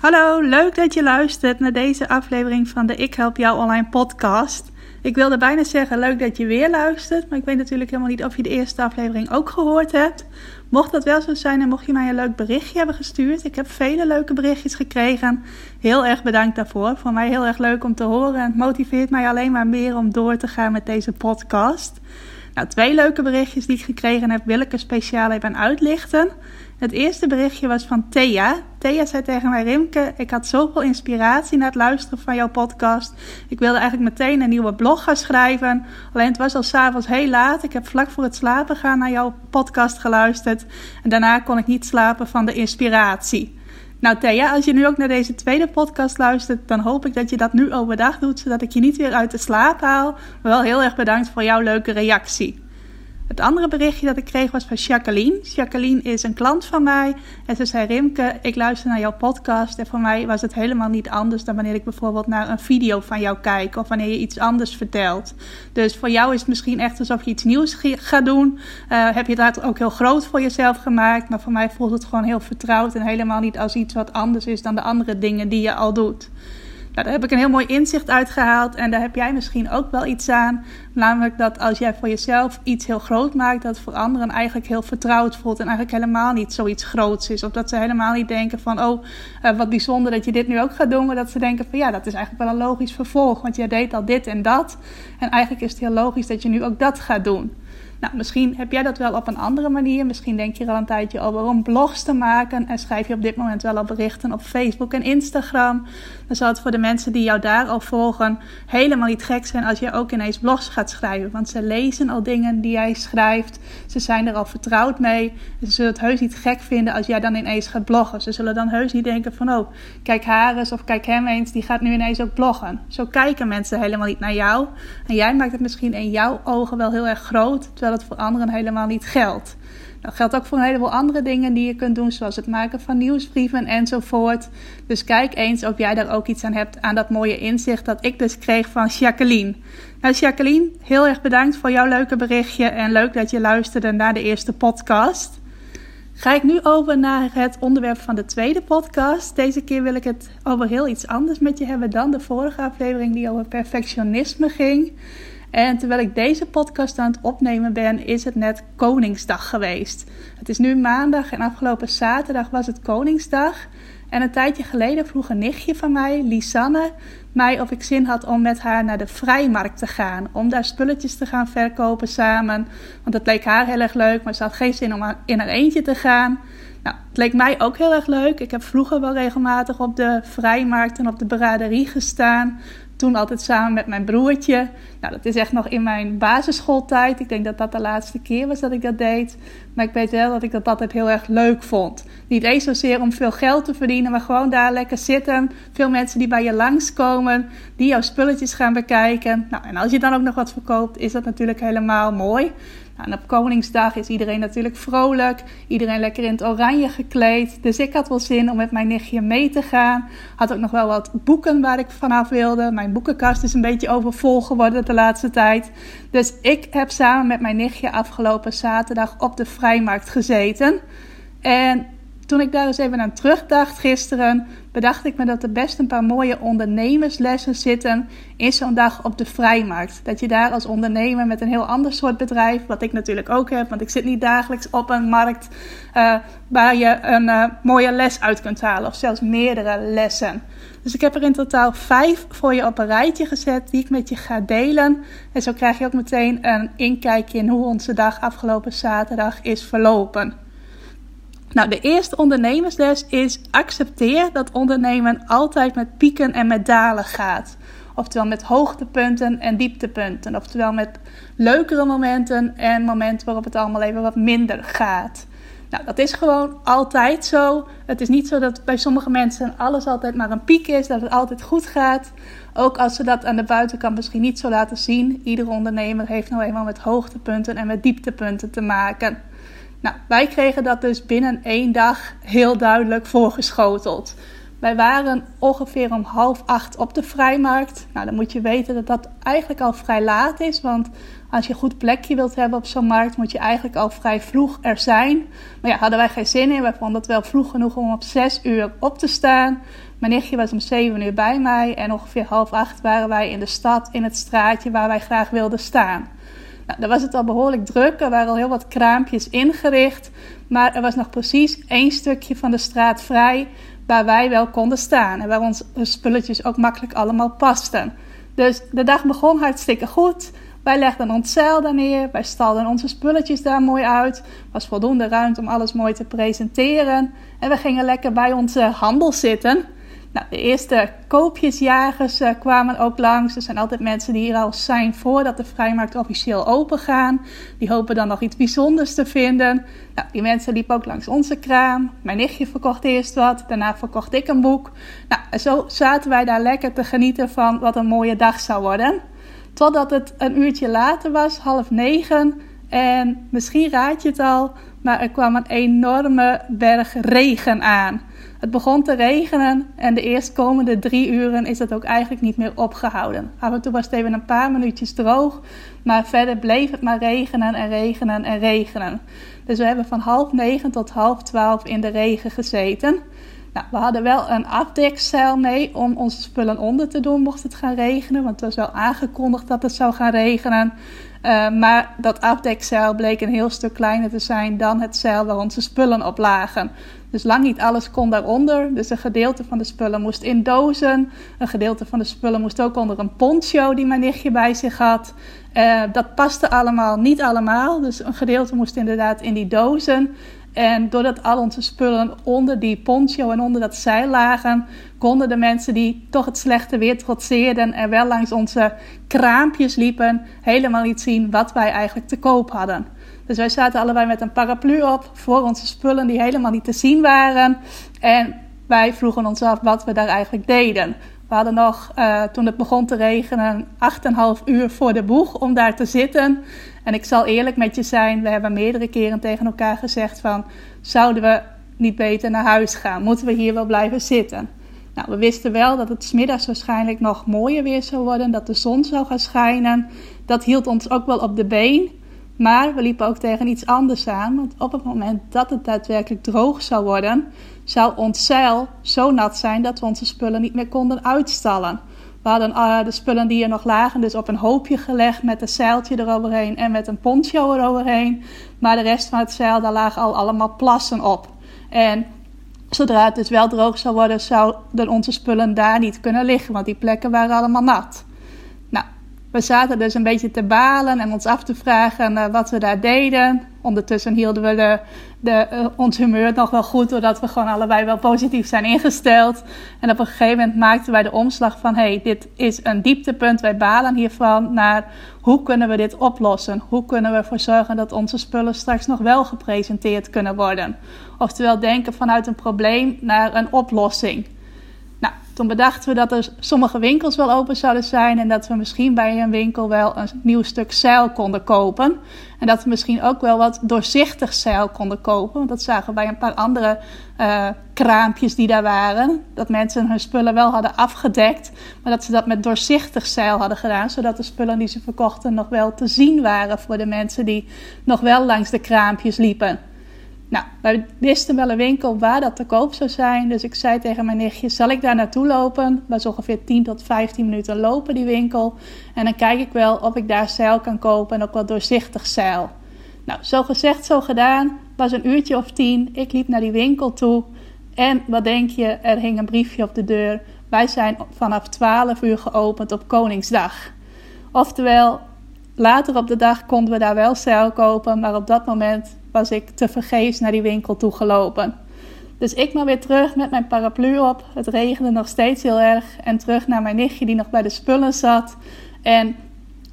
Hallo, leuk dat je luistert naar deze aflevering van de Ik Help Jou Online podcast. Ik wilde bijna zeggen leuk dat je weer luistert, maar ik weet natuurlijk helemaal niet of je de eerste aflevering ook gehoord hebt. Mocht dat wel zo zijn en mocht je mij een leuk berichtje hebben gestuurd. Ik heb vele leuke berichtjes gekregen. Heel erg bedankt daarvoor. Voor mij heel erg leuk om te horen. Het motiveert mij alleen maar meer om door te gaan met deze podcast. Nou, twee leuke berichtjes die ik gekregen heb, wil ik er speciaal even uitlichten. Het eerste berichtje was van Thea. Thea zei tegen mij: Rimke, ik had zoveel inspiratie na het luisteren van jouw podcast. Ik wilde eigenlijk meteen een nieuwe blog gaan schrijven. Alleen het was al s'avonds heel laat. Ik heb vlak voor het slapen gaan naar jouw podcast geluisterd. En daarna kon ik niet slapen van de inspiratie. Nou Thea, als je nu ook naar deze tweede podcast luistert, dan hoop ik dat je dat nu overdag doet, zodat ik je niet weer uit de slaap haal. Maar wel heel erg bedankt voor jouw leuke reactie. Het andere berichtje dat ik kreeg was van Jacqueline. Jacqueline is een klant van mij. En ze zei: Rimke, ik luister naar jouw podcast. En voor mij was het helemaal niet anders dan wanneer ik bijvoorbeeld naar een video van jou kijk. Of wanneer je iets anders vertelt. Dus voor jou is het misschien echt alsof je iets nieuws gaat doen. Uh, heb je dat ook heel groot voor jezelf gemaakt. Maar voor mij voelt het gewoon heel vertrouwd. En helemaal niet als iets wat anders is dan de andere dingen die je al doet. Nou, daar heb ik een heel mooi inzicht uit gehaald en daar heb jij misschien ook wel iets aan. Namelijk dat als jij voor jezelf iets heel groot maakt, dat voor anderen eigenlijk heel vertrouwd voelt en eigenlijk helemaal niet zoiets groots is. Of dat ze helemaal niet denken van, oh, uh, wat bijzonder dat je dit nu ook gaat doen, maar dat ze denken van, ja, dat is eigenlijk wel een logisch vervolg, want jij deed al dit en dat. En eigenlijk is het heel logisch dat je nu ook dat gaat doen. Nou, misschien heb jij dat wel op een andere manier. Misschien denk je er al een tijdje over om blogs te maken. En schrijf je op dit moment wel al berichten op Facebook en Instagram. Dan zal het voor de mensen die jou daar al volgen helemaal niet gek zijn als je ook ineens blogs gaat schrijven. Want ze lezen al dingen die jij schrijft. Ze zijn er al vertrouwd mee. Ze zullen het heus niet gek vinden als jij dan ineens gaat bloggen. Ze zullen dan heus niet denken van oh, kijk haar eens of kijk hem eens. Die gaat nu ineens ook bloggen. Zo kijken mensen helemaal niet naar jou. En jij maakt het misschien in jouw ogen wel heel erg groot. Terwijl dat voor anderen helemaal niet geldt. Dat geldt ook voor een heleboel andere dingen die je kunt doen, zoals het maken van nieuwsbrieven enzovoort. Dus kijk eens of jij daar ook iets aan hebt aan dat mooie inzicht dat ik dus kreeg van Jacqueline. Nou, Jacqueline, heel erg bedankt voor jouw leuke berichtje en leuk dat je luisterde naar de eerste podcast. Ga ik nu over naar het onderwerp van de tweede podcast. Deze keer wil ik het over heel iets anders met je hebben dan de vorige aflevering die over perfectionisme ging. En terwijl ik deze podcast aan het opnemen ben, is het net Koningsdag geweest. Het is nu maandag en afgelopen zaterdag was het Koningsdag. En een tijdje geleden vroeg een nichtje van mij, Lisanne, mij of ik zin had om met haar naar de vrijmarkt te gaan. Om daar spulletjes te gaan verkopen samen. Want het leek haar heel erg leuk, maar ze had geen zin om in haar eentje te gaan. Nou, het leek mij ook heel erg leuk. Ik heb vroeger wel regelmatig op de vrijmarkt en op de braderie gestaan. Toen altijd samen met mijn broertje. Nou, dat is echt nog in mijn basisschooltijd. Ik denk dat dat de laatste keer was dat ik dat deed. Maar ik weet wel dat ik dat altijd heel erg leuk vond. Niet eens zozeer om veel geld te verdienen, maar gewoon daar lekker zitten. Veel mensen die bij je langskomen, die jouw spulletjes gaan bekijken. Nou, en als je dan ook nog wat verkoopt, is dat natuurlijk helemaal mooi. Nou, en op Koningsdag is iedereen natuurlijk vrolijk. Iedereen lekker in het oranje gekleed. Dus ik had wel zin om met mijn nichtje mee te gaan. Had ook nog wel wat boeken waar ik vanaf wilde. Mijn boekenkast is een beetje overvol geworden de laatste tijd. Dus ik heb samen met mijn nichtje afgelopen zaterdag op de vrijmarkt gezeten. En toen ik daar eens even aan terugdacht gisteren, bedacht ik me dat er best een paar mooie ondernemerslessen zitten in zo'n dag op de vrijmarkt. Dat je daar als ondernemer met een heel ander soort bedrijf, wat ik natuurlijk ook heb, want ik zit niet dagelijks op een markt uh, waar je een uh, mooie les uit kunt halen, of zelfs meerdere lessen. Dus ik heb er in totaal vijf voor je op een rijtje gezet die ik met je ga delen. En zo krijg je ook meteen een inkijkje in hoe onze dag afgelopen zaterdag is verlopen. Nou, de eerste ondernemersles is accepteer dat ondernemen altijd met pieken en met dalen gaat. Oftewel met hoogtepunten en dieptepunten. Oftewel met leukere momenten en momenten waarop het allemaal even wat minder gaat. Nou, dat is gewoon altijd zo. Het is niet zo dat bij sommige mensen alles altijd maar een piek is, dat het altijd goed gaat. Ook als ze dat aan de buitenkant misschien niet zo laten zien. Iedere ondernemer heeft nou eenmaal met hoogtepunten en met dieptepunten te maken. Nou, wij kregen dat dus binnen één dag heel duidelijk voorgeschoteld. Wij waren ongeveer om half acht op de vrijmarkt. Nou, dan moet je weten dat dat eigenlijk al vrij laat is. Want als je een goed plekje wilt hebben op zo'n markt, moet je eigenlijk al vrij vroeg er zijn. Maar ja, hadden wij geen zin in. Wij vonden het wel vroeg genoeg om op zes uur op te staan. Mijn nichtje was om zeven uur bij mij. En ongeveer half acht waren wij in de stad, in het straatje waar wij graag wilden staan. Nou, daar was het al behoorlijk druk. Er waren al heel wat kraampjes ingericht. Maar er was nog precies één stukje van de straat vrij waar wij wel konden staan. En waar onze spulletjes ook makkelijk allemaal pasten. Dus de dag begon hartstikke goed. Wij legden ons zeil daar neer. Wij stalden onze spulletjes daar mooi uit. Er was voldoende ruimte om alles mooi te presenteren. En we gingen lekker bij onze handel zitten. Nou, de eerste koopjesjagers uh, kwamen ook langs. Er zijn altijd mensen die hier al zijn voordat de vrijmarkt officieel open gaan. Die hopen dan nog iets bijzonders te vinden. Nou, die mensen liepen ook langs onze kraam. Mijn nichtje verkocht eerst wat. Daarna verkocht ik een boek. Nou, en zo zaten wij daar lekker te genieten van wat een mooie dag zou worden. Totdat het een uurtje later was, half negen. En misschien raad je het al, maar er kwam een enorme berg regen aan. Het begon te regenen en de eerstkomende drie uren is het ook eigenlijk niet meer opgehouden. Af en toe was het even een paar minuutjes droog, maar verder bleef het maar regenen en regenen en regenen. Dus we hebben van half negen tot half twaalf in de regen gezeten. Nou, we hadden wel een afdekzeil mee om onze spullen onder te doen mocht het gaan regenen. Want het was wel aangekondigd dat het zou gaan regenen. Uh, maar dat afdekzeil bleek een heel stuk kleiner te zijn dan het zeil waar onze spullen op lagen. Dus lang niet alles kon daaronder. Dus een gedeelte van de spullen moest in dozen. Een gedeelte van de spullen moest ook onder een poncho die mijn nichtje bij zich had. Uh, dat paste allemaal, niet allemaal. Dus een gedeelte moest inderdaad in die dozen. En doordat al onze spullen onder die poncho en onder dat zeil lagen, konden de mensen die toch het slechte weer trotseerden en wel langs onze kraampjes liepen, helemaal niet zien wat wij eigenlijk te koop hadden. Dus wij zaten allebei met een paraplu op voor onze spullen die helemaal niet te zien waren. En wij vroegen ons af wat we daar eigenlijk deden. We hadden nog, uh, toen het begon te regenen, 8,5 uur voor de boeg om daar te zitten. En ik zal eerlijk met je zijn, we hebben meerdere keren tegen elkaar gezegd van... zouden we niet beter naar huis gaan? Moeten we hier wel blijven zitten? Nou, we wisten wel dat het smiddags waarschijnlijk nog mooier weer zou worden, dat de zon zou gaan schijnen. Dat hield ons ook wel op de been. Maar we liepen ook tegen iets anders aan, want op het moment dat het daadwerkelijk droog zou worden, zou ons zeil zo nat zijn dat we onze spullen niet meer konden uitstallen. We hadden uh, de spullen die er nog lagen dus op een hoopje gelegd met een zeiltje eroverheen en met een poncho eroverheen. Maar de rest van het zeil, daar lagen al allemaal plassen op. En zodra het dus wel droog zou worden, zouden onze spullen daar niet kunnen liggen, want die plekken waren allemaal nat. We zaten dus een beetje te balen en ons af te vragen uh, wat we daar deden. Ondertussen hielden we de, de, uh, ons humeur nog wel goed, doordat we gewoon allebei wel positief zijn ingesteld. En op een gegeven moment maakten wij de omslag van: hey, dit is een dieptepunt, wij balen hiervan. Naar hoe kunnen we dit oplossen? Hoe kunnen we ervoor zorgen dat onze spullen straks nog wel gepresenteerd kunnen worden? Oftewel, denken vanuit een probleem naar een oplossing. Toen bedachten we dat er sommige winkels wel open zouden zijn en dat we misschien bij een winkel wel een nieuw stuk zeil konden kopen. En dat we misschien ook wel wat doorzichtig zeil konden kopen. Want dat zagen we bij een paar andere uh, kraampjes die daar waren. Dat mensen hun spullen wel hadden afgedekt, maar dat ze dat met doorzichtig zeil hadden gedaan. Zodat de spullen die ze verkochten nog wel te zien waren voor de mensen die nog wel langs de kraampjes liepen. Nou, wij wisten wel een winkel waar dat te koop zou zijn. Dus ik zei tegen mijn nichtje, zal ik daar naartoe lopen? Dat was ongeveer 10 tot 15 minuten lopen die winkel. En dan kijk ik wel of ik daar zeil kan kopen en ook wat doorzichtig zeil. Nou, zo gezegd, zo gedaan. was een uurtje of tien. Ik liep naar die winkel toe. En wat denk je, er hing een briefje op de deur. Wij zijn vanaf 12 uur geopend op Koningsdag. Oftewel, later op de dag konden we daar wel zeil kopen, maar op dat moment was ik te vergeefs naar die winkel toe gelopen. Dus ik maar weer terug met mijn paraplu op. Het regende nog steeds heel erg. En terug naar mijn nichtje die nog bij de spullen zat. En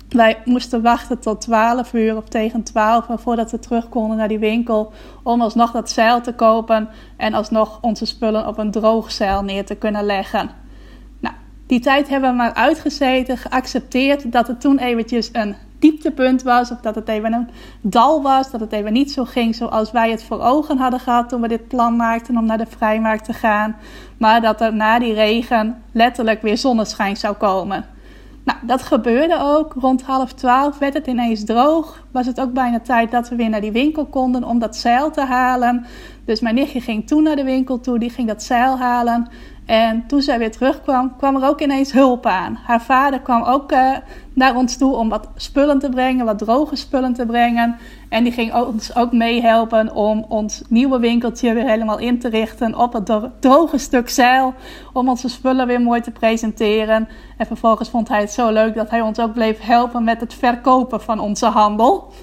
Wij moesten wachten tot 12 uur of tegen 12 voordat we terug konden naar die winkel. Om alsnog dat zeil te kopen en alsnog onze spullen op een droog zeil neer te kunnen leggen. Nou, die tijd hebben we maar uitgezeten, geaccepteerd dat het toen eventjes een dieptepunt was. Of dat het even een dal was. Dat het even niet zo ging zoals wij het voor ogen hadden gehad toen we dit plan maakten om naar de vrijmarkt te gaan. Maar dat er na die regen letterlijk weer zonneschijn zou komen. Nou, dat gebeurde ook. Rond half twaalf werd het ineens droog. Was het ook bijna tijd dat we weer naar die winkel konden om dat zeil te halen. Dus mijn nichtje ging toen naar de winkel toe. Die ging dat zeil halen. En toen zij weer terugkwam, kwam er ook ineens hulp aan. Haar vader kwam ook uh, naar ons toe om wat spullen te brengen, wat droge spullen te brengen. En die ging ons ook meehelpen om ons nieuwe winkeltje weer helemaal in te richten op het droge stuk zeil. Om onze spullen weer mooi te presenteren. En vervolgens vond hij het zo leuk dat hij ons ook bleef helpen met het verkopen van onze handel.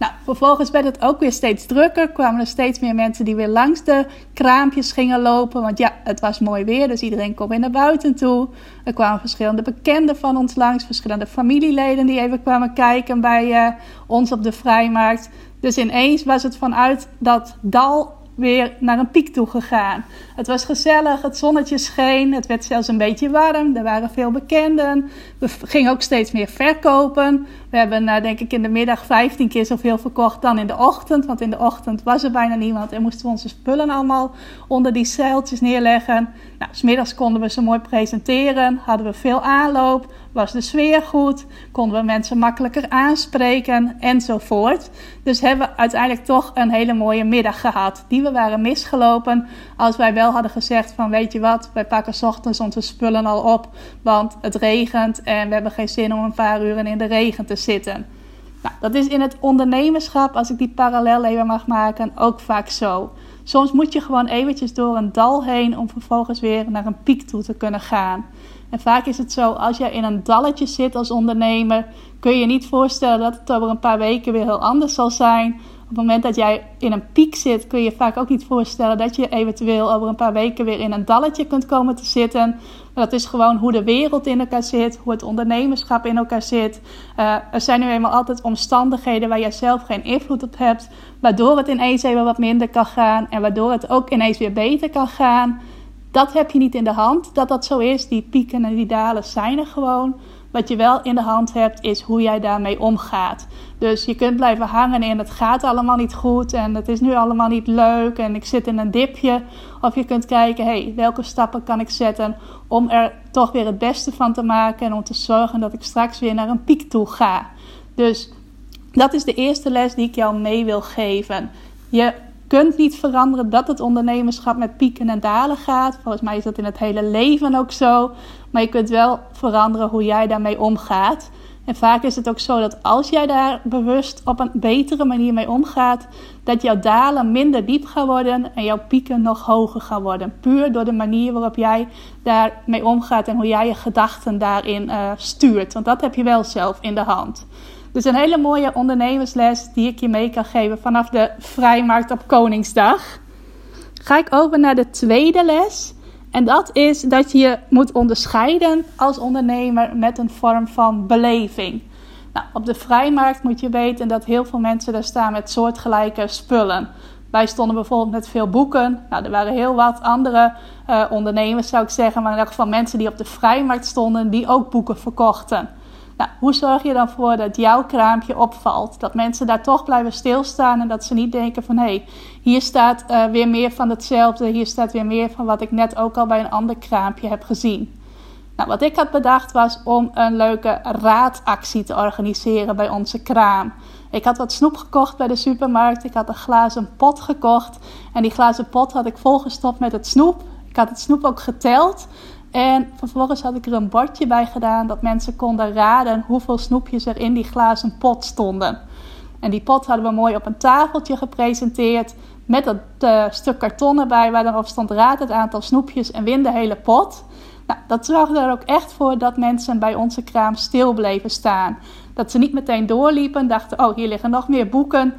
Nou, vervolgens werd het ook weer steeds drukker. Kwamen er steeds meer mensen die weer langs de kraampjes gingen lopen. Want ja, het was mooi weer, dus iedereen kon weer naar buiten toe. Er kwamen verschillende bekenden van ons langs. Verschillende familieleden die even kwamen kijken bij uh, ons op de vrijmarkt. Dus ineens was het vanuit dat dal weer naar een piek toe gegaan. Het was gezellig, het zonnetje scheen, het werd zelfs een beetje warm, er waren veel bekenden. We gingen ook steeds meer verkopen. We hebben uh, denk ik in de middag 15 keer zoveel verkocht dan in de ochtend, want in de ochtend was er bijna niemand en moesten we onze spullen allemaal onder die zeiltjes neerleggen. Nou, smiddags konden we ze mooi presenteren, hadden we veel aanloop, was de sfeer goed, konden we mensen makkelijker aanspreken enzovoort. Dus hebben we uiteindelijk toch een hele mooie middag gehad, die we waren misgelopen als wij wel hadden gezegd van weet je wat, wij pakken ochtends onze spullen al op, want het regent en we hebben geen zin om een paar uren in de regen te zitten. Nou, dat is in het ondernemerschap, als ik die parallel even mag maken, ook vaak zo. Soms moet je gewoon eventjes door een dal heen om vervolgens weer naar een piek toe te kunnen gaan. En vaak is het zo, als jij in een dalletje zit als ondernemer, kun je niet voorstellen dat het over een paar weken weer heel anders zal zijn. Op het moment dat jij in een piek zit, kun je vaak ook niet voorstellen dat je eventueel over een paar weken weer in een dalletje kunt komen te zitten. Maar dat is gewoon hoe de wereld in elkaar zit, hoe het ondernemerschap in elkaar zit. Uh, er zijn nu eenmaal altijd omstandigheden waar jij zelf geen invloed op hebt, waardoor het ineens even wat minder kan gaan en waardoor het ook ineens weer beter kan gaan. Dat heb je niet in de hand, dat dat zo is. Die pieken en die dalen zijn er gewoon. Wat je wel in de hand hebt, is hoe jij daarmee omgaat. Dus je kunt blijven hangen in het gaat allemaal niet goed en het is nu allemaal niet leuk en ik zit in een dipje. Of je kunt kijken, hey, welke stappen kan ik zetten om er toch weer het beste van te maken en om te zorgen dat ik straks weer naar een piek toe ga. Dus dat is de eerste les die ik jou mee wil geven. Je kunt niet veranderen dat het ondernemerschap met pieken en dalen gaat. Volgens mij is dat in het hele leven ook zo. Maar je kunt wel veranderen hoe jij daarmee omgaat. En vaak is het ook zo dat als jij daar bewust op een betere manier mee omgaat, dat jouw dalen minder diep gaan worden en jouw pieken nog hoger gaan worden. Puur door de manier waarop jij daarmee omgaat en hoe jij je gedachten daarin uh, stuurt. Want dat heb je wel zelf in de hand. Dus een hele mooie ondernemersles die ik je mee kan geven vanaf de vrijmarkt op Koningsdag. Ga ik over naar de tweede les. En dat is dat je moet onderscheiden als ondernemer met een vorm van beleving. Nou, op de vrijmarkt moet je weten dat heel veel mensen daar staan met soortgelijke spullen. Wij stonden bijvoorbeeld met veel boeken. Nou, er waren heel wat andere uh, ondernemers, zou ik zeggen, maar in elk geval mensen die op de vrijmarkt stonden, die ook boeken verkochten. Nou, hoe zorg je dan voor dat jouw kraampje opvalt? Dat mensen daar toch blijven stilstaan en dat ze niet denken van hé, hey, hier staat uh, weer meer van hetzelfde, hier staat weer meer van wat ik net ook al bij een ander kraampje heb gezien. Nou, wat ik had bedacht was om een leuke raadactie te organiseren bij onze kraam. Ik had wat snoep gekocht bij de supermarkt. Ik had een glazen pot gekocht. En die glazen pot had ik volgestopt met het snoep. Ik had het snoep ook geteld. En vervolgens had ik er een bordje bij gedaan dat mensen konden raden hoeveel snoepjes er in die glazen pot stonden. En die pot hadden we mooi op een tafeltje gepresenteerd met dat uh, stuk karton erbij waar erop stond raad het aantal snoepjes en win de hele pot. Nou, dat zorgde er ook echt voor dat mensen bij onze kraam stil bleven staan. Dat ze niet meteen doorliepen, dachten: oh, hier liggen nog meer boeken.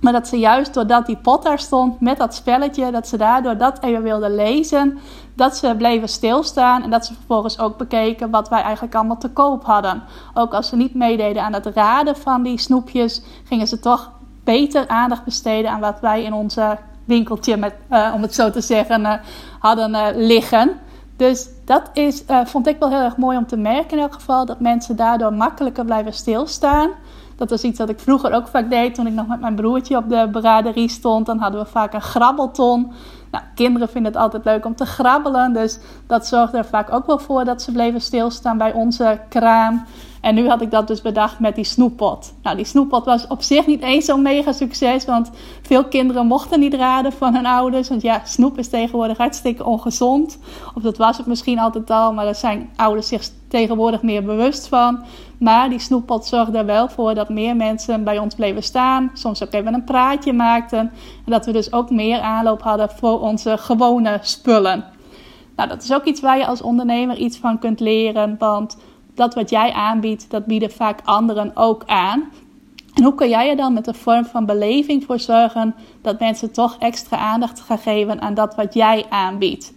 Maar dat ze juist doordat die pot daar stond met dat spelletje, dat ze daardoor dat even wilden lezen, dat ze bleven stilstaan en dat ze vervolgens ook bekeken wat wij eigenlijk allemaal te koop hadden. Ook als ze niet meededen aan het raden van die snoepjes, gingen ze toch beter aandacht besteden aan wat wij in onze winkeltje, met, uh, om het zo te zeggen, uh, hadden uh, liggen. Dus dat is, vond ik wel heel erg mooi om te merken in elk geval, dat mensen daardoor makkelijker blijven stilstaan. Dat was iets wat ik vroeger ook vaak deed toen ik nog met mijn broertje op de braderie stond. Dan hadden we vaak een grabbelton. Nou, kinderen vinden het altijd leuk om te grabbelen. Dus dat zorgde er vaak ook wel voor dat ze bleven stilstaan bij onze kraam. En nu had ik dat dus bedacht met die snoeppot. Nou, die snoeppot was op zich niet eens zo'n mega succes. Want veel kinderen mochten niet raden van hun ouders. Want ja, snoep is tegenwoordig hartstikke ongezond. Of dat was het misschien altijd al. Maar daar zijn ouders zich tegenwoordig meer bewust van. Maar die snoeppot zorgde er wel voor dat meer mensen bij ons bleven staan. Soms ook even een praatje maakten. En dat we dus ook meer aanloop hadden voor onze gewone spullen. Nou, dat is ook iets waar je als ondernemer iets van kunt leren. Want dat wat jij aanbiedt, dat bieden vaak anderen ook aan. En hoe kan jij er dan met een vorm van beleving voor zorgen dat mensen toch extra aandacht gaan geven aan dat wat jij aanbiedt?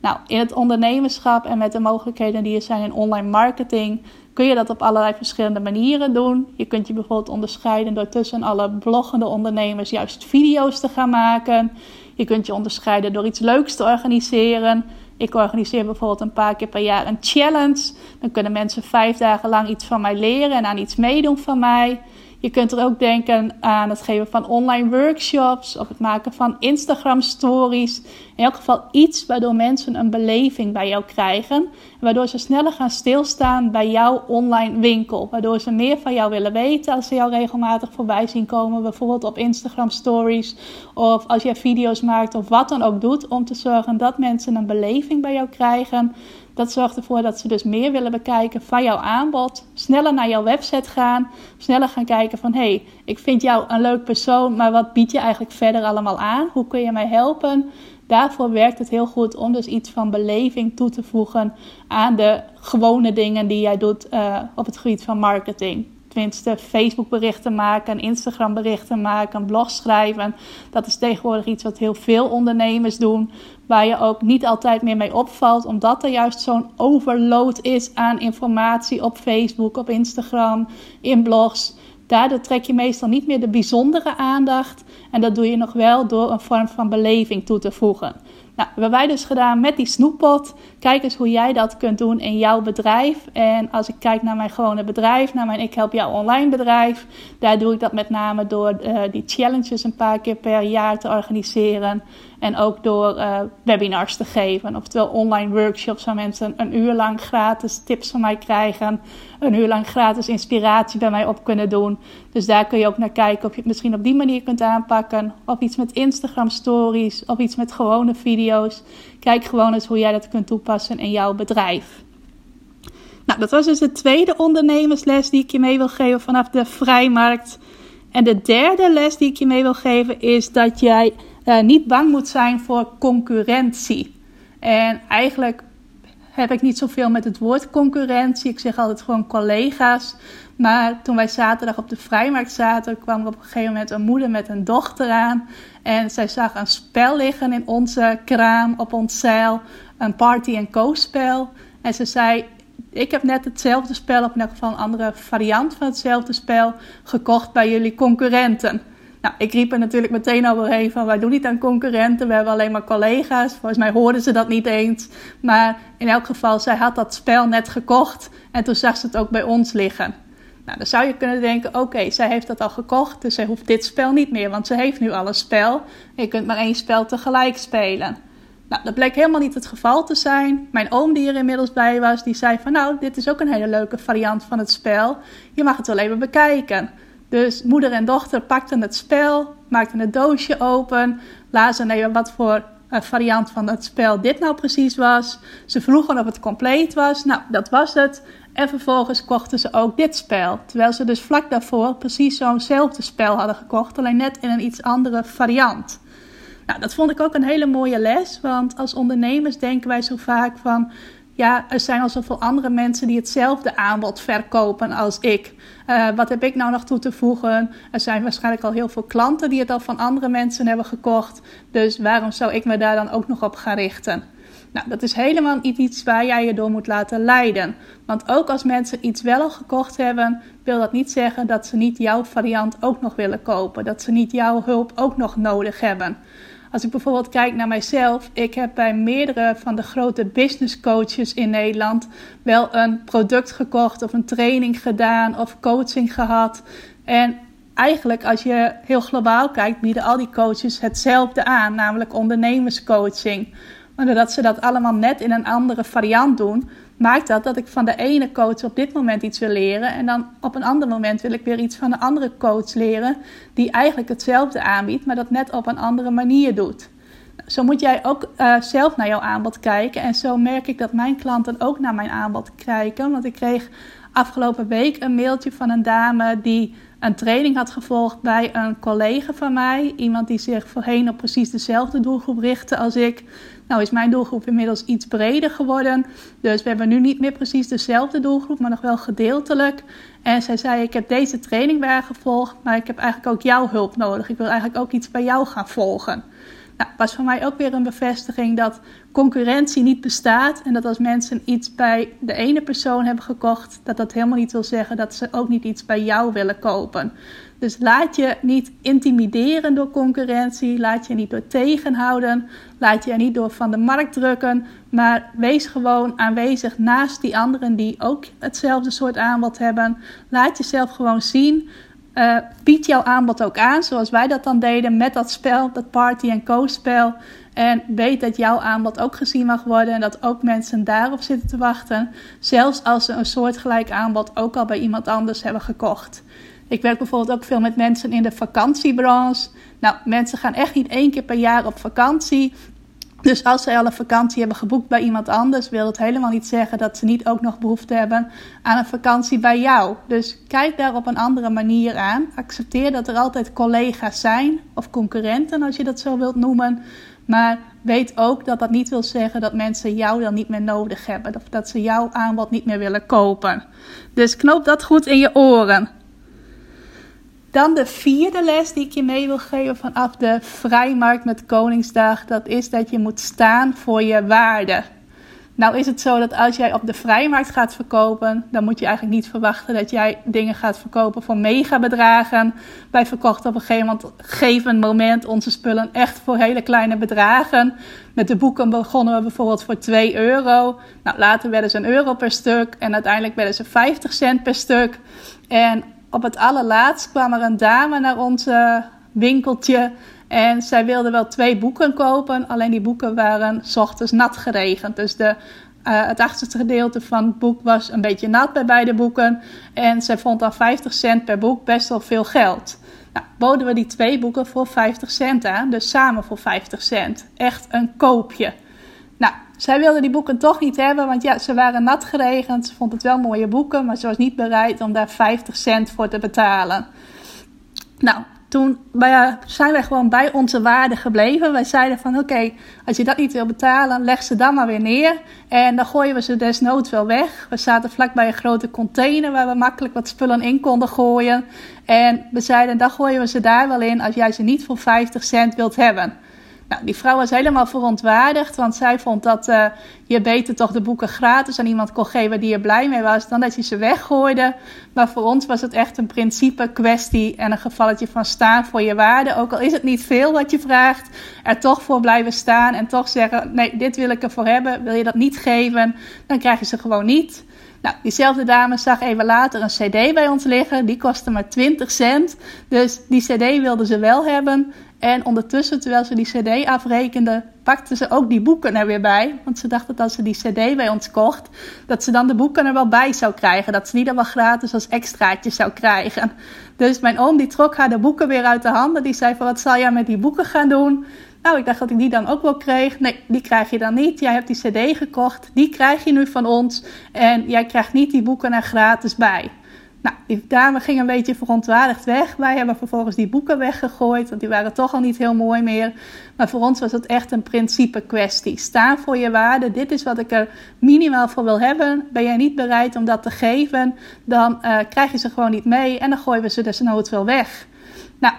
Nou, in het ondernemerschap en met de mogelijkheden die er zijn in online marketing, kun je dat op allerlei verschillende manieren doen. Je kunt je bijvoorbeeld onderscheiden door tussen alle bloggende ondernemers juist video's te gaan maken. Je kunt je onderscheiden door iets leuks te organiseren. Ik organiseer bijvoorbeeld een paar keer per jaar een challenge. Dan kunnen mensen vijf dagen lang iets van mij leren en aan iets meedoen van mij. Je kunt er ook denken aan het geven van online workshops of het maken van Instagram stories. In elk geval iets waardoor mensen een beleving bij jou krijgen. Waardoor ze sneller gaan stilstaan bij jouw online winkel. Waardoor ze meer van jou willen weten als ze jou regelmatig voorbij zien komen. Bijvoorbeeld op Instagram stories of als je video's maakt of wat dan ook doet. Om te zorgen dat mensen een beleving bij jou krijgen. Dat zorgt ervoor dat ze dus meer willen bekijken van jouw aanbod. Sneller naar jouw website gaan. Sneller gaan kijken van hé, hey, ik vind jou een leuk persoon, maar wat bied je eigenlijk verder allemaal aan? Hoe kun je mij helpen? Daarvoor werkt het heel goed om dus iets van beleving toe te voegen aan de gewone dingen die jij doet uh, op het gebied van marketing tenminste Facebook berichten maken, Instagram berichten maken, blog schrijven. Dat is tegenwoordig iets wat heel veel ondernemers doen. Waar je ook niet altijd meer mee opvalt, omdat er juist zo'n overload is aan informatie op Facebook, op Instagram, in blogs. Daardoor trek je meestal niet meer de bijzondere aandacht. En dat doe je nog wel door een vorm van beleving toe te voegen. Nou, hebben wij dus gedaan met die snoeppot. Kijk eens hoe jij dat kunt doen in jouw bedrijf. En als ik kijk naar mijn gewone bedrijf, naar mijn Ik Help Jou Online bedrijf, daar doe ik dat met name door uh, die challenges een paar keer per jaar te organiseren. En ook door uh, webinars te geven. Oftewel online workshops waar mensen een uur lang gratis tips van mij krijgen. Een uur lang gratis inspiratie bij mij op kunnen doen. Dus daar kun je ook naar kijken of je het misschien op die manier kunt aanpakken. Of iets met Instagram stories. Of iets met gewone video's. Kijk gewoon eens hoe jij dat kunt toepassen in jouw bedrijf. Nou, dat was dus de tweede ondernemersles die ik je mee wil geven vanaf de vrijmarkt. En de derde les die ik je mee wil geven is dat jij uh, niet bang moet zijn voor concurrentie. En eigenlijk heb ik niet zoveel met het woord concurrentie. Ik zeg altijd gewoon collega's. Maar toen wij zaterdag op de vrijmarkt zaten, kwam er op een gegeven moment een moeder met een dochter aan. En zij zag een spel liggen in onze kraam op ons zeil. Een party- en co-spel. En ze zei, ik heb net hetzelfde spel, of in elk geval een andere variant van hetzelfde spel, gekocht bij jullie concurrenten. Nou, ik riep er natuurlijk meteen overheen van wij doen niet aan concurrenten, we hebben alleen maar collega's. Volgens mij hoorden ze dat niet eens. Maar in elk geval, zij had dat spel net gekocht en toen zag ze het ook bij ons liggen. Nou, dan zou je kunnen denken, oké, zij heeft dat al gekocht, dus zij hoeft dit spel niet meer, want ze heeft nu al een spel. je kunt maar één spel tegelijk spelen. Nou, dat bleek helemaal niet het geval te zijn. Mijn oom die er inmiddels bij was, die zei van nou, dit is ook een hele leuke variant van het spel. Je mag het wel even bekijken. Dus moeder en dochter pakten het spel, maakten het doosje open, lazen even wat voor variant van het spel dit nou precies was. Ze vroegen of het compleet was. Nou, dat was het. En vervolgens kochten ze ook dit spel. Terwijl ze dus vlak daarvoor precies zo'nzelfde spel hadden gekocht, alleen net in een iets andere variant. Nou, dat vond ik ook een hele mooie les, want als ondernemers denken wij zo vaak van ja, er zijn al zoveel andere mensen die hetzelfde aanbod verkopen als ik. Uh, wat heb ik nou nog toe te voegen? Er zijn waarschijnlijk al heel veel klanten die het al van andere mensen hebben gekocht. Dus waarom zou ik me daar dan ook nog op gaan richten? Nou, dat is helemaal niet iets waar jij je door moet laten leiden. Want ook als mensen iets wel al gekocht hebben, wil dat niet zeggen dat ze niet jouw variant ook nog willen kopen. Dat ze niet jouw hulp ook nog nodig hebben. Als ik bijvoorbeeld kijk naar mijzelf, ik heb bij meerdere van de grote business coaches in Nederland wel een product gekocht of een training gedaan of coaching gehad. En eigenlijk, als je heel globaal kijkt, bieden al die coaches hetzelfde aan, namelijk ondernemerscoaching. Maar doordat ze dat allemaal net in een andere variant doen, maakt dat dat ik van de ene coach op dit moment iets wil leren. En dan op een ander moment wil ik weer iets van een andere coach leren. Die eigenlijk hetzelfde aanbiedt, maar dat net op een andere manier doet. Zo moet jij ook uh, zelf naar jouw aanbod kijken. En zo merk ik dat mijn klanten ook naar mijn aanbod kijken. Want ik kreeg afgelopen week een mailtje van een dame die een training had gevolgd bij een collega van mij. Iemand die zich voorheen op precies dezelfde doelgroep richtte als ik. Nou is mijn doelgroep inmiddels iets breder geworden. Dus we hebben nu niet meer precies dezelfde doelgroep, maar nog wel gedeeltelijk. En zij zei: Ik heb deze training bij gevolgd, maar ik heb eigenlijk ook jouw hulp nodig. Ik wil eigenlijk ook iets bij jou gaan volgen. Nou, was voor mij ook weer een bevestiging dat concurrentie niet bestaat. En dat als mensen iets bij de ene persoon hebben gekocht, dat dat helemaal niet wil zeggen dat ze ook niet iets bij jou willen kopen. Dus laat je niet intimideren door concurrentie. Laat je niet door tegenhouden. Laat je niet door van de markt drukken. Maar wees gewoon aanwezig naast die anderen die ook hetzelfde soort aanbod hebben. Laat jezelf gewoon zien. Uh, bied jouw aanbod ook aan, zoals wij dat dan deden met dat spel, dat party en co-spel. En weet dat jouw aanbod ook gezien mag worden en dat ook mensen daarop zitten te wachten. Zelfs als ze een soortgelijk aanbod ook al bij iemand anders hebben gekocht. Ik werk bijvoorbeeld ook veel met mensen in de vakantiebranche. Nou, mensen gaan echt niet één keer per jaar op vakantie. Dus als zij al een vakantie hebben geboekt bij iemand anders, wil dat helemaal niet zeggen dat ze niet ook nog behoefte hebben aan een vakantie bij jou. Dus kijk daar op een andere manier aan. Accepteer dat er altijd collega's zijn, of concurrenten als je dat zo wilt noemen. Maar weet ook dat dat niet wil zeggen dat mensen jou dan niet meer nodig hebben. Of dat ze jouw aanbod niet meer willen kopen. Dus knoop dat goed in je oren. Dan de vierde les die ik je mee wil geven vanaf de vrijmarkt met Koningsdag. Dat is dat je moet staan voor je waarde. Nou is het zo dat als jij op de vrijmarkt gaat verkopen, dan moet je eigenlijk niet verwachten dat jij dingen gaat verkopen voor megabedragen. Wij verkochten op een gegeven moment, moment onze spullen echt voor hele kleine bedragen. Met de boeken begonnen we bijvoorbeeld voor 2 euro. Nou, later werden ze een euro per stuk en uiteindelijk werden ze 50 cent per stuk. En op het allerlaatst kwam er een dame naar ons winkeltje. En zij wilde wel twee boeken kopen. Alleen die boeken waren s ochtends nat geregend. Dus de, uh, het achterste gedeelte van het boek was een beetje nat bij beide boeken. En zij vond al 50 cent per boek best wel veel geld. Nou, boden we die twee boeken voor 50 cent aan. Dus samen voor 50 cent. Echt een koopje. Zij wilde die boeken toch niet hebben, want ja, ze waren nat geregend. Ze vond het wel mooie boeken, maar ze was niet bereid om daar 50 cent voor te betalen. Nou, toen zijn wij gewoon bij onze waarde gebleven. Wij zeiden van oké, als je dat niet wil betalen, leg ze dan maar weer neer. En dan gooien we ze desnoods wel weg. We zaten vlakbij een grote container waar we makkelijk wat spullen in konden gooien. En we zeiden, dan gooien we ze daar wel in als jij ze niet voor 50 cent wilt hebben. Nou, die vrouw was helemaal verontwaardigd, want zij vond dat uh, je beter toch de boeken gratis aan iemand kon geven die er blij mee was, dan dat je ze weggooide. Maar voor ons was het echt een principe kwestie en een gevalletje van staan voor je waarde. Ook al is het niet veel wat je vraagt, er toch voor blijven staan en toch zeggen: nee, dit wil ik ervoor hebben. Wil je dat niet geven, dan krijg je ze gewoon niet. Nou, diezelfde dame zag even later een CD bij ons liggen. Die kostte maar 20 cent. Dus die CD wilde ze wel hebben. En ondertussen, terwijl ze die CD afrekende, pakte ze ook die boeken er weer bij. Want ze dacht dat als ze die CD bij ons kocht, dat ze dan de boeken er wel bij zou krijgen. Dat ze die dan wel gratis als extraatje zou krijgen. Dus mijn oom die trok haar de boeken weer uit de handen. Die zei wat zal jij met die boeken gaan doen? Nou, ik dacht dat ik die dan ook wel kreeg. Nee, die krijg je dan niet. Jij hebt die CD gekocht. Die krijg je nu van ons. En jij krijgt niet die boeken er gratis bij. Nou, die dame ging een beetje verontwaardigd weg. Wij hebben vervolgens die boeken weggegooid, want die waren toch al niet heel mooi meer. Maar voor ons was het echt een principe kwestie. Staan voor je waarde. Dit is wat ik er minimaal voor wil hebben. Ben jij niet bereid om dat te geven, dan uh, krijg je ze gewoon niet mee en dan gooien we ze desnoods wel weg. Nou,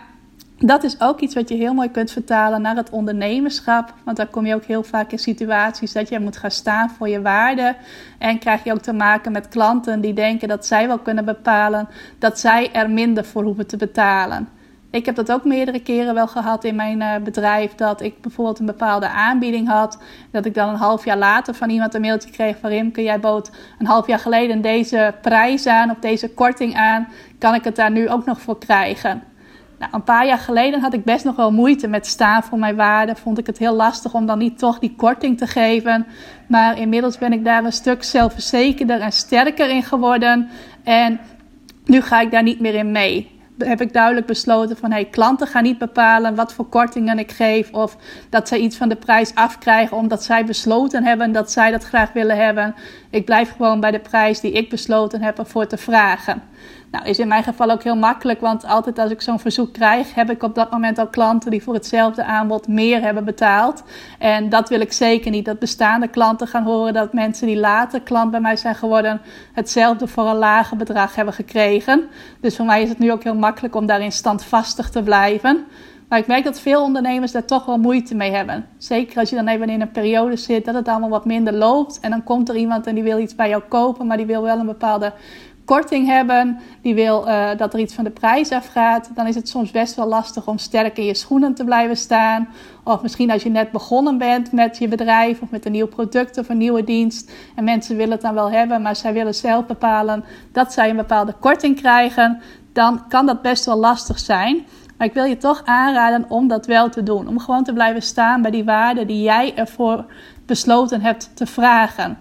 dat is ook iets wat je heel mooi kunt vertalen naar het ondernemerschap. Want daar kom je ook heel vaak in situaties dat je moet gaan staan voor je waarde. En krijg je ook te maken met klanten die denken dat zij wel kunnen bepalen dat zij er minder voor hoeven te betalen. Ik heb dat ook meerdere keren wel gehad in mijn uh, bedrijf. Dat ik bijvoorbeeld een bepaalde aanbieding had. Dat ik dan een half jaar later van iemand een mailtje kreeg van Rimke, jij bood een half jaar geleden deze prijs aan of deze korting aan. Kan ik het daar nu ook nog voor krijgen? Nou, een paar jaar geleden had ik best nog wel moeite met staan voor mijn waarde. Vond ik het heel lastig om dan niet toch die korting te geven. Maar inmiddels ben ik daar een stuk zelfverzekerder en sterker in geworden. En nu ga ik daar niet meer in mee. Heb ik duidelijk besloten van hey, klanten gaan niet bepalen wat voor kortingen ik geef. Of dat zij iets van de prijs afkrijgen omdat zij besloten hebben dat zij dat graag willen hebben. Ik blijf gewoon bij de prijs die ik besloten heb ervoor te vragen. Nou, is in mijn geval ook heel makkelijk, want altijd als ik zo'n verzoek krijg, heb ik op dat moment al klanten die voor hetzelfde aanbod meer hebben betaald. En dat wil ik zeker niet. Dat bestaande klanten gaan horen dat mensen die later klant bij mij zijn geworden, hetzelfde voor een lager bedrag hebben gekregen. Dus voor mij is het nu ook heel makkelijk om daarin standvastig te blijven. Maar ik merk dat veel ondernemers daar toch wel moeite mee hebben. Zeker als je dan even in een periode zit dat het allemaal wat minder loopt. En dan komt er iemand en die wil iets bij jou kopen, maar die wil wel een bepaalde korting hebben, die wil uh, dat er iets van de prijs afgaat, dan is het soms best wel lastig om sterk in je schoenen te blijven staan. Of misschien als je net begonnen bent met je bedrijf of met een nieuw product of een nieuwe dienst. En mensen willen het dan wel hebben, maar zij willen zelf bepalen dat zij een bepaalde korting krijgen. Dan kan dat best wel lastig zijn. Maar ik wil je toch aanraden om dat wel te doen. Om gewoon te blijven staan bij die waarden die jij ervoor besloten hebt te vragen.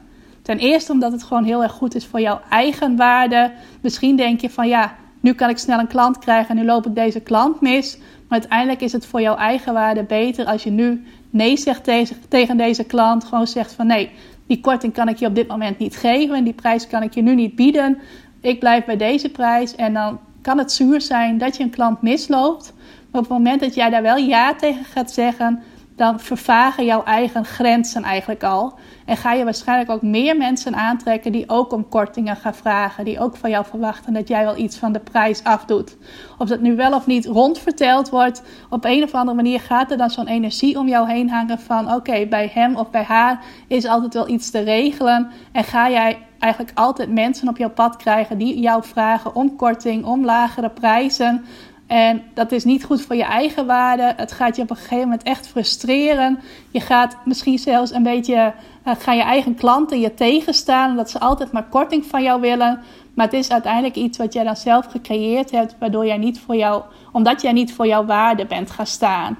Ten eerste omdat het gewoon heel erg goed is voor jouw eigen waarde. Misschien denk je van ja, nu kan ik snel een klant krijgen en nu loop ik deze klant mis. Maar uiteindelijk is het voor jouw eigen waarde beter als je nu nee zegt tegen deze klant. Gewoon zegt van nee, die korting kan ik je op dit moment niet geven. En die prijs kan ik je nu niet bieden. Ik blijf bij deze prijs. En dan kan het zuur zijn dat je een klant misloopt. Maar op het moment dat jij daar wel ja tegen gaat zeggen, dan vervagen jouw eigen grenzen eigenlijk al. En ga je waarschijnlijk ook meer mensen aantrekken die ook om kortingen gaan vragen. Die ook van jou verwachten dat jij wel iets van de prijs afdoet. Of dat nu wel of niet rondverteld wordt. Op een of andere manier gaat er dan zo'n energie om jou heen hangen van oké, bij hem of bij haar is altijd wel iets te regelen. En ga jij eigenlijk altijd mensen op jouw pad krijgen die jou vragen om korting, om lagere prijzen. En dat is niet goed voor je eigen waarde. Het gaat je op een gegeven moment echt frustreren. Je gaat misschien zelfs een beetje, uh, gaan je eigen klanten je tegenstaan. Omdat ze altijd maar korting van jou willen. Maar het is uiteindelijk iets wat jij dan zelf gecreëerd hebt. Waardoor jij niet voor jou, omdat jij niet voor jouw waarde bent gaan staan.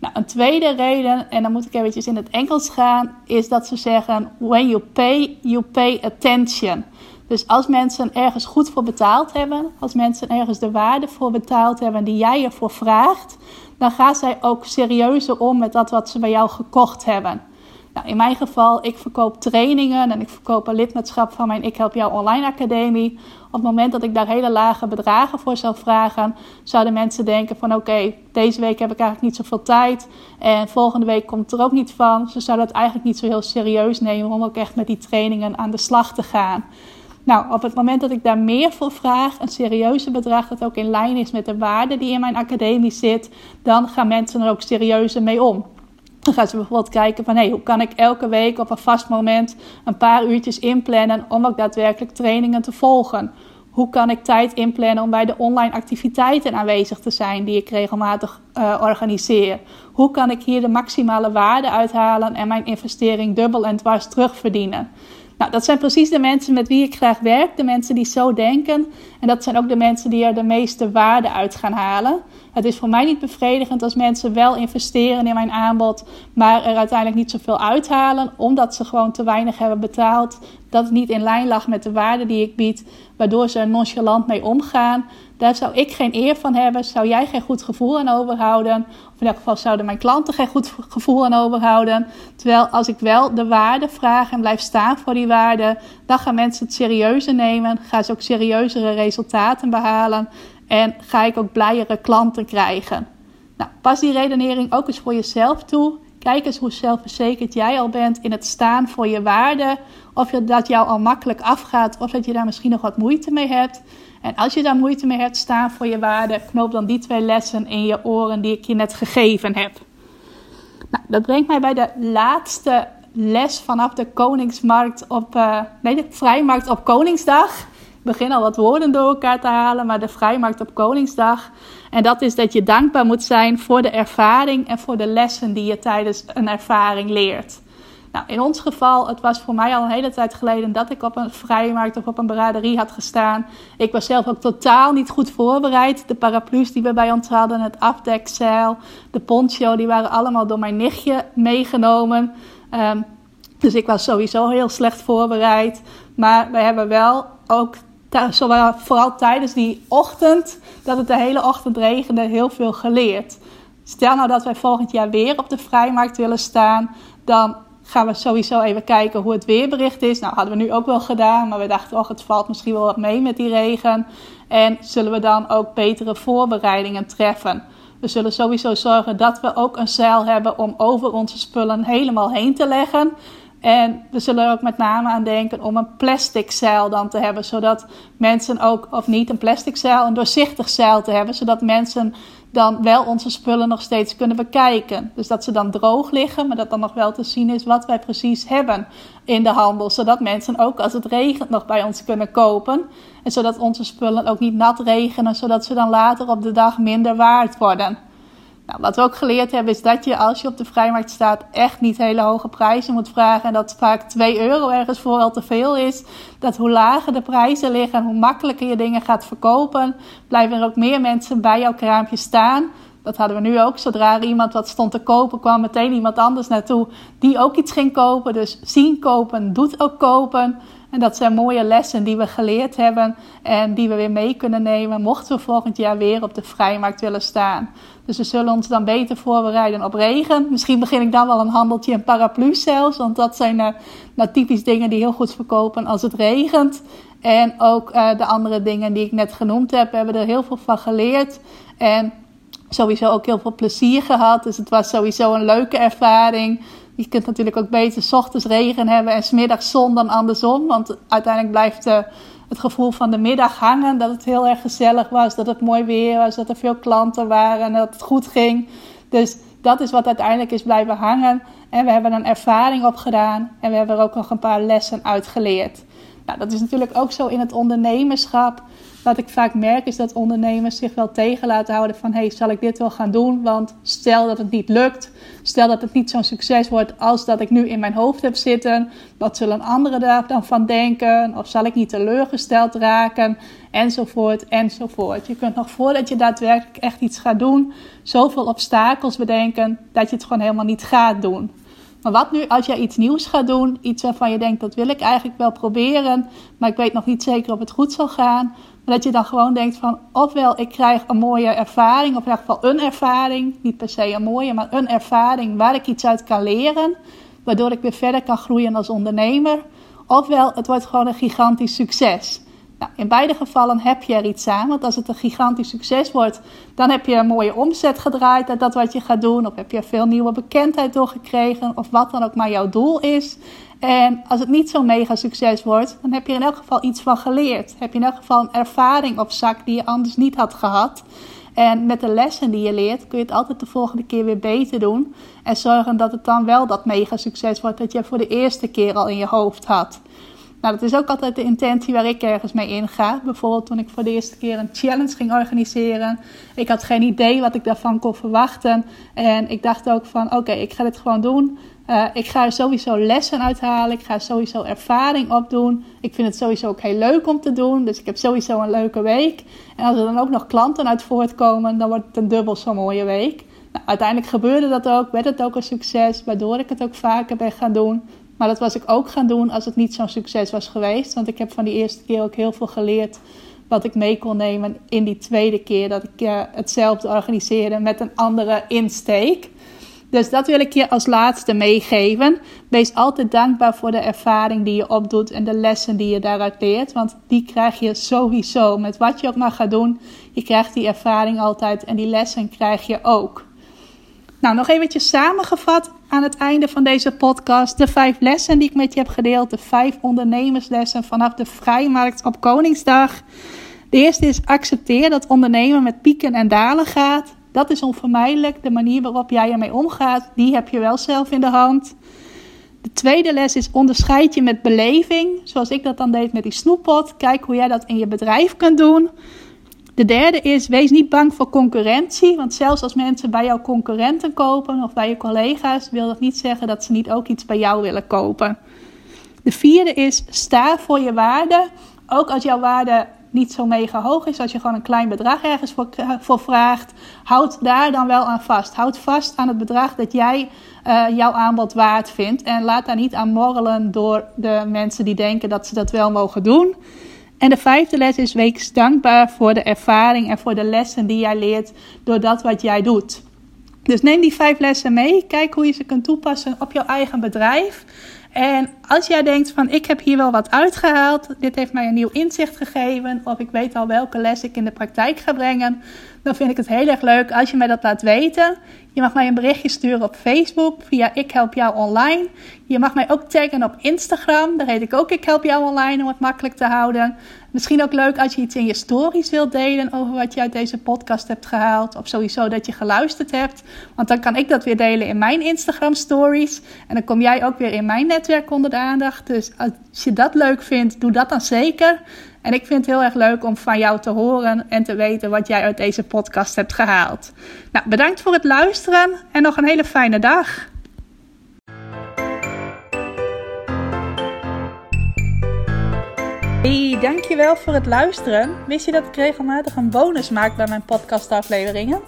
Nou, een tweede reden, en dan moet ik eventjes in het Engels gaan, is dat ze zeggen: When you pay, you pay attention. Dus als mensen ergens goed voor betaald hebben, als mensen ergens de waarde voor betaald hebben die jij ervoor vraagt, dan gaan zij ook serieuzer om met dat wat ze bij jou gekocht hebben. Nou, in mijn geval, ik verkoop trainingen en ik verkoop een lidmaatschap van mijn Ik Help Jou Online Academie. Op het moment dat ik daar hele lage bedragen voor zou vragen, zouden mensen denken van oké, deze week heb ik eigenlijk niet zoveel tijd en volgende week komt er ook niet van. Ze zouden het eigenlijk niet zo heel serieus nemen om ook echt met die trainingen aan de slag te gaan. Nou, op het moment dat ik daar meer voor vraag, een serieuze bedrag dat ook in lijn is met de waarde die in mijn academie zit, dan gaan mensen er ook serieuzer mee om. Dan gaan ze bijvoorbeeld kijken van hey, hoe kan ik elke week op een vast moment een paar uurtjes inplannen om ook daadwerkelijk trainingen te volgen. Hoe kan ik tijd inplannen om bij de online activiteiten aanwezig te zijn die ik regelmatig uh, organiseer? Hoe kan ik hier de maximale waarde uithalen en mijn investering dubbel en dwars terugverdienen? Nou, dat zijn precies de mensen met wie ik graag werk. De mensen die zo denken. En dat zijn ook de mensen die er de meeste waarde uit gaan halen. Het is voor mij niet bevredigend als mensen wel investeren in mijn aanbod, maar er uiteindelijk niet zoveel uithalen, omdat ze gewoon te weinig hebben betaald. Dat het niet in lijn lag met de waarde die ik bied, waardoor ze er nonchalant mee omgaan. Daar zou ik geen eer van hebben, zou jij geen goed gevoel aan overhouden. Of in elk geval zouden mijn klanten geen goed gevoel aan overhouden. Terwijl als ik wel de waarde vraag en blijf staan voor die waarde, dan gaan mensen het serieuzer nemen. Gaan ze ook serieuzere resultaten behalen. En ga ik ook blijere klanten krijgen. Nou, pas die redenering ook eens voor jezelf toe. Kijk eens hoe zelfverzekerd jij al bent in het staan voor je waarde. Of dat jou al makkelijk afgaat, of dat je daar misschien nog wat moeite mee hebt. En als je daar moeite mee hebt, staan voor je waarde, knoop dan die twee lessen in je oren die ik je net gegeven heb. Nou, dat brengt mij bij de laatste les vanaf de Koningsmarkt op, uh, nee, de Vrijmarkt op Koningsdag. Ik begin al wat woorden door elkaar te halen, maar de Vrijmarkt op Koningsdag. En dat is dat je dankbaar moet zijn voor de ervaring en voor de lessen die je tijdens een ervaring leert. Nou, in ons geval, het was voor mij al een hele tijd geleden dat ik op een vrijmarkt of op een braderie had gestaan. Ik was zelf ook totaal niet goed voorbereid. De paraplu's die we bij ons hadden, het afdekzeil, de poncho, die waren allemaal door mijn nichtje meegenomen. Ehm, dus ik was sowieso heel slecht voorbereid. Maar we hebben wel ook, zowel, vooral tijdens die ochtend, dat het de hele ochtend regende, heel veel geleerd. Stel nou dat wij volgend jaar weer op de vrijmarkt willen staan, dan gaan we sowieso even kijken hoe het weerbericht is. Nou, hadden we nu ook wel gedaan, maar we dachten, oh, het valt misschien wel wat mee met die regen. En zullen we dan ook betere voorbereidingen treffen? We zullen sowieso zorgen dat we ook een zeil hebben om over onze spullen helemaal heen te leggen. En we zullen er ook met name aan denken om een plastic zeil dan te hebben, zodat mensen ook, of niet een plastic zeil, een doorzichtig zeil te hebben, zodat mensen dan wel onze spullen nog steeds kunnen bekijken. Dus dat ze dan droog liggen, maar dat dan nog wel te zien is wat wij precies hebben in de handel. Zodat mensen ook als het regent nog bij ons kunnen kopen. En zodat onze spullen ook niet nat regenen, zodat ze dan later op de dag minder waard worden. Nou, wat we ook geleerd hebben is dat je als je op de vrijmarkt staat echt niet hele hoge prijzen moet vragen. En dat vaak 2 euro ergens voor wel te veel is. Dat hoe lager de prijzen liggen, hoe makkelijker je dingen gaat verkopen, blijven er ook meer mensen bij jouw kraampje staan. Dat hadden we nu ook. Zodra iemand wat stond te kopen, kwam meteen iemand anders naartoe die ook iets ging kopen. Dus zien kopen, doet ook kopen. En dat zijn mooie lessen die we geleerd hebben en die we weer mee kunnen nemen mochten we volgend jaar weer op de vrijmarkt willen staan. Dus we zullen ons dan beter voorbereiden op regen. Misschien begin ik dan wel een handeltje in paraplu's zelfs, want dat zijn uh, nou typisch dingen die heel goed verkopen als het regent. En ook uh, de andere dingen die ik net genoemd heb, we hebben er heel veel van geleerd. En sowieso ook heel veel plezier gehad. Dus het was sowieso een leuke ervaring. Je kunt natuurlijk ook beter s ochtends regen hebben en smiddags zon dan andersom. Want uiteindelijk blijft uh, het gevoel van de middag hangen. Dat het heel erg gezellig was, dat het mooi weer was, dat er veel klanten waren en dat het goed ging. Dus dat is wat uiteindelijk is blijven hangen. En we hebben een ervaring opgedaan en we hebben er ook nog een paar lessen uit geleerd. Nou, dat is natuurlijk ook zo in het ondernemerschap. Wat ik vaak merk is dat ondernemers zich wel tegen laten houden van... hey, zal ik dit wel gaan doen? Want stel dat het niet lukt, stel dat het niet zo'n succes wordt als dat ik nu in mijn hoofd heb zitten... wat zullen anderen daar dan van denken? Of zal ik niet teleurgesteld raken? Enzovoort, enzovoort. Je kunt nog voordat je daadwerkelijk echt iets gaat doen... zoveel obstakels bedenken dat je het gewoon helemaal niet gaat doen. Maar wat nu als jij iets nieuws gaat doen, iets waarvan je denkt dat wil ik eigenlijk wel proberen, maar ik weet nog niet zeker of het goed zal gaan. Maar dat je dan gewoon denkt van ofwel ik krijg een mooie ervaring, of in ieder geval een ervaring, niet per se een mooie, maar een ervaring waar ik iets uit kan leren, waardoor ik weer verder kan groeien als ondernemer. Ofwel het wordt gewoon een gigantisch succes. Nou, in beide gevallen heb je er iets aan. Want als het een gigantisch succes wordt, dan heb je een mooie omzet gedraaid uit dat wat je gaat doen. Of heb je veel nieuwe bekendheid doorgekregen. Of wat dan ook maar jouw doel is. En als het niet zo'n mega succes wordt, dan heb je in elk geval iets van geleerd. Heb je in elk geval een ervaring op zak die je anders niet had gehad. En met de lessen die je leert, kun je het altijd de volgende keer weer beter doen. En zorgen dat het dan wel dat mega succes wordt dat je voor de eerste keer al in je hoofd had. Nou, dat is ook altijd de intentie waar ik ergens mee inga. Bijvoorbeeld toen ik voor de eerste keer een challenge ging organiseren. Ik had geen idee wat ik daarvan kon verwachten. En ik dacht ook van, oké, ik ga dit gewoon doen. Uh, ik ga er sowieso lessen uithalen. Ik ga sowieso ervaring opdoen. Ik vind het sowieso ook heel leuk om te doen. Dus ik heb sowieso een leuke week. En als er dan ook nog klanten uit voortkomen, dan wordt het een dubbel zo mooie week. Nou, uiteindelijk gebeurde dat ook, werd het ook een succes, waardoor ik het ook vaker ben gaan doen. Maar dat was ik ook gaan doen als het niet zo'n succes was geweest. Want ik heb van die eerste keer ook heel veel geleerd wat ik mee kon nemen in die tweede keer dat ik uh, hetzelfde organiseerde met een andere insteek. Dus dat wil ik je als laatste meegeven. Wees altijd dankbaar voor de ervaring die je opdoet en de lessen die je daaruit leert. Want die krijg je sowieso. Met wat je ook maar gaat doen, je krijgt die ervaring altijd en die lessen krijg je ook. Nou, nog eventjes samengevat aan het einde van deze podcast. De vijf lessen die ik met je heb gedeeld. De vijf ondernemerslessen vanaf de vrijmarkt op Koningsdag. De eerste is accepteer dat ondernemen met pieken en dalen gaat. Dat is onvermijdelijk. De manier waarop jij ermee omgaat, die heb je wel zelf in de hand. De tweede les is onderscheid je met beleving. Zoals ik dat dan deed met die snoeppot. Kijk hoe jij dat in je bedrijf kunt doen. De derde is, wees niet bang voor concurrentie. Want zelfs als mensen bij jouw concurrenten kopen of bij je collega's, wil dat niet zeggen dat ze niet ook iets bij jou willen kopen. De vierde is, sta voor je waarde. Ook als jouw waarde niet zo mega hoog is, als je gewoon een klein bedrag ergens voor, voor vraagt, houd daar dan wel aan vast. Houd vast aan het bedrag dat jij uh, jouw aanbod waard vindt. En laat daar niet aan morrelen door de mensen die denken dat ze dat wel mogen doen. En de vijfde les is: wees dankbaar voor de ervaring en voor de lessen die jij leert door dat wat jij doet. Dus neem die vijf lessen mee. Kijk hoe je ze kunt toepassen op jouw eigen bedrijf. En als jij denkt van ik heb hier wel wat uitgehaald, dit heeft mij een nieuw inzicht gegeven, of ik weet al welke les ik in de praktijk ga brengen, dan vind ik het heel erg leuk als je mij dat laat weten. Je mag mij een berichtje sturen op Facebook via Ik Help Jou Online. Je mag mij ook taggen op Instagram. Daar heet ik ook Ik Help Jou Online om het makkelijk te houden. Misschien ook leuk als je iets in je stories wilt delen over wat je uit deze podcast hebt gehaald. Of sowieso dat je geluisterd hebt. Want dan kan ik dat weer delen in mijn Instagram stories. En dan kom jij ook weer in mijn netwerk onder de aandacht. Dus als je dat leuk vindt, doe dat dan zeker. En ik vind het heel erg leuk om van jou te horen en te weten wat jij uit deze podcast hebt gehaald. Nou, bedankt voor het luisteren en nog een hele fijne dag. Hey, dankjewel voor het luisteren. Wist je dat ik regelmatig een bonus maak bij mijn podcastafleveringen?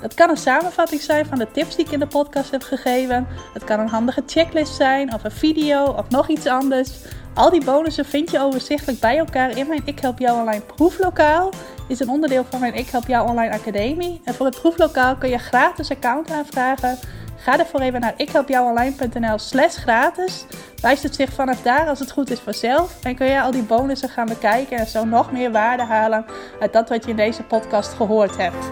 Dat kan een samenvatting zijn van de tips die ik in de podcast heb gegeven. Het kan een handige checklist zijn, of een video, of nog iets anders. Al die bonussen vind je overzichtelijk bij elkaar in mijn Ik Help Jou Online proeflokaal. Is een onderdeel van mijn Ik Help Jou Online Academie. En voor het proeflokaal kun je gratis account aanvragen. Ga ervoor even naar ikhelpjouonline.nl slash gratis. Wijst het zich vanaf daar als het goed is vanzelf. En kun je al die bonussen gaan bekijken en zo nog meer waarde halen uit dat wat je in deze podcast gehoord hebt.